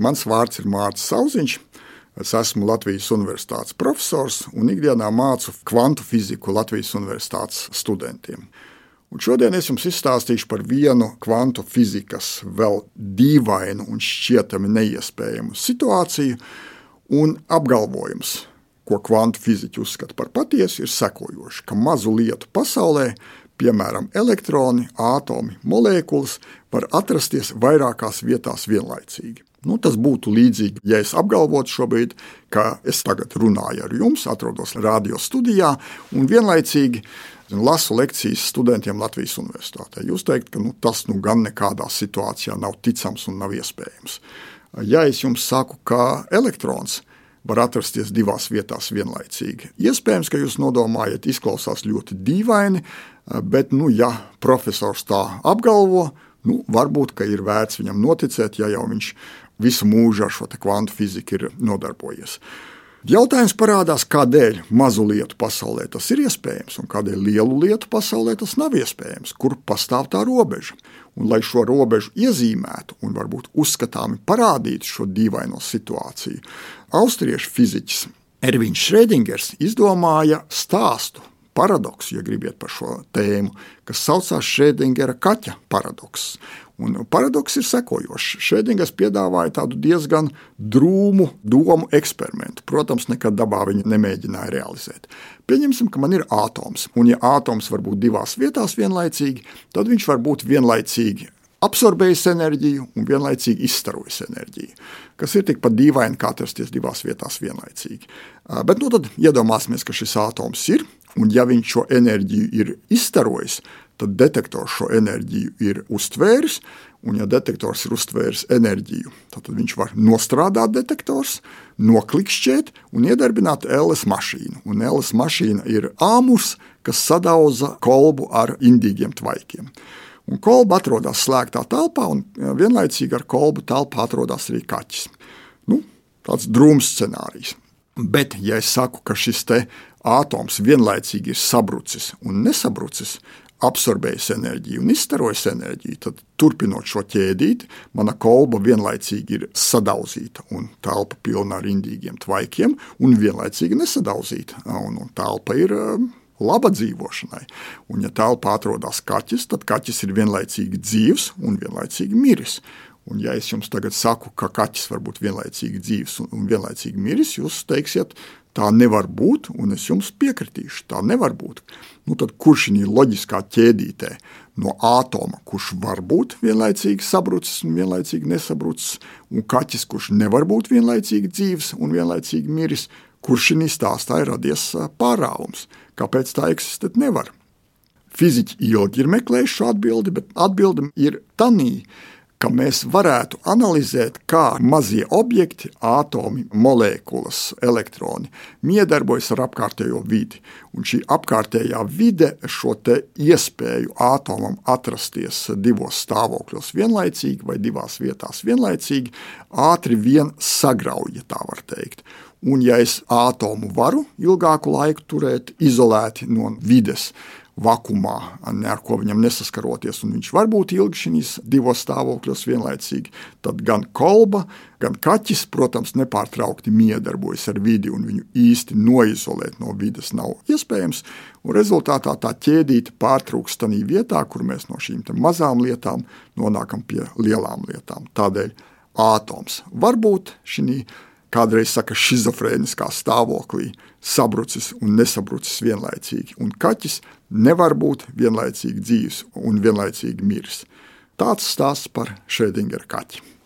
Mans vārds ir Mārcis Kalniņš. Es esmu Latvijas Universitātes profesors un ikdienā mācu kvantu fiziku Latvijas Universitātes studentiem. Un šodien es jums izstāstīšu par vienu kvantu fizikas vēl dīvainu un šķietami neiespējamu situāciju un apgalvojums, ko kvantu fiziķi uzskata par patiesu, ir sekojošs, ka mazu lietu pasaulē piemēram, elektroni, atomi, molekulas, var atrasties vairākās vietās vienlaicīgi. Nu, tas būtu līdzīgi, ja es apgalvotu šobrīd, ka es tagad runāju ar jums, atrodos radio studijā un vienlaicīgi lasu lekcijas studentiem Latvijas Universitātē. Jūs teikt, ka nu, tas nu, gan nekādā situācijā nav ticams un nav iespējams. Ja es jums saku, ka elektrons var atrasties divās vietās vienlaicīgi, iespējams, ka jūs nodomājat, izklausās ļoti dīvaini, bet, nu, ja profesors tā apgalvo, nu, varbūt ir vērts viņam noticēt, ja jau viņš visu mūžu ar šo kvantu fiziku ir nodarbojies. Jautājums parādās, kādēļ mazu lietu pasaulē tas ir iespējams un kādēļ lielu lietu pasaulē tas nav iespējams, kur pastāv tā robeža. Un, lai šo robežu iezīmētu un varbūt uzskatāmi parādītu šo dīvaino situāciju, austriešu fiziķis Ervīns Šrēdingers izdomāja stāstu paradoksu, ja gribiet par šo tēmu, kas saucās Šrēdingera kaķa paradokss. Un paradoks ir sekojošs. Šēdingas piedāvāja tādu diezgan drūmu domu eksperimentu. Protams, nekad dabā viņa nemēģināja realizēt. Pieņemsim, ka man ir atoms, un ja atoms var būt divās vietās vienlaicīgi, tad viņš var būt vienlaicīgi absorbējis enerģiju un vienlaicīgi izstarojis enerģiju, kas ir tikpat dīvaini kā atrasties divās vietās vienlaicīgi. Bet nu tad iedomāsimies, ka šis atoms ir, un ja viņš šo enerģiju ir izstarojis, tad detektors šo enerģiju ir uztvēris. Un, ja detektors ir uztvēris enerģiju, tad viņš var nostrādāt detektors, noklikšķēt un iedarbināt LS mašīnu. Un LS mašīna ir āmurs, kas sadauza kolbu ar indīgiem tvaikiem. Un kolba atrodas slēgtā telpā, un vienlaicīgi ar kolbu telpā atrodas arī kaķis. Nu, tāds drūms scenārijs. Bet, ja es saku, ka šis atoms vienlaicīgi ir sabrucis un nesabrucis, absorbējis enerģiju un izstarojis enerģiju, tad turpinot šo ķēdīti, mana kolba vienlaicīgi ir sadauzīta un telpa pilna ar indīgiem tvaikiem, un vienlaicīgi nesadauzīta. Un, un telpa ir um, laba dzīvošanai. Un, ja telpā atrodas kaķis, tad kaķis ir vienlaicīgi dzīves un vienlaicīgi miris. Un, ja es jums tagad saku, ka kaķis var būt vienlaicīgi dzīves un, vienlaicīgi miris, jūs teiksiet, Tā nevar būt, un es jums piekritīšu, tā nevar būt. Nu, tad kurš ir loģiskā ķēdītē no ātoma, kurš var būt vienlaicīgi sabrucis un vienlaicīgi nesabrucis, un kaķis, kurš nevar būt vienlaicīgi dzīves un vienlaicīgi miris, kurš šī stāstā ir radies pārāvums? Kāpēc tā eksistēt nevar? Fiziķi ilgi ir meklējuši šo atbildi, bet atbilde ir tanī, ka mēs varētu analizēt, kā mazie objekti, atomi, molekulas, elektroni miedarbojas ar apkārtējo vidi. Un šī apkārtējā vide šo iespēju atomam atrasties divos stāvokļos vienlaicīgi vai divās vietās vienlaicīgi ātri vien sagrauj, ja tā var teikt. Un, ja es atomu varu ilgāku laiku turēt izolēti no vides, vakumā, ar ko viņam nesaskaroties, un viņš var būt ilgi šīs divos stāvokļos vienlaicīgi, tad gan kolba, gan kaķis, protams, nepārtraukti miedarbojas ar vidi, un viņu īsti noizolēt no vidas nav iespējams. Rezultātā tā ķēdīte pārtrūkst tādā vietā, kur mēs no šīm mazām lietām nonākam pie lielām lietām. Tādēļ atoms var būt šī kādreiz saka, schizofrēniskā stāvoklī, sabrucis un nesabrucis vienlaicīgi. Un kaķis nevar būt vienlaicīgi dzīves un vienlaicīgi miris. Tāds stāsts par Šrēdingera kaķi.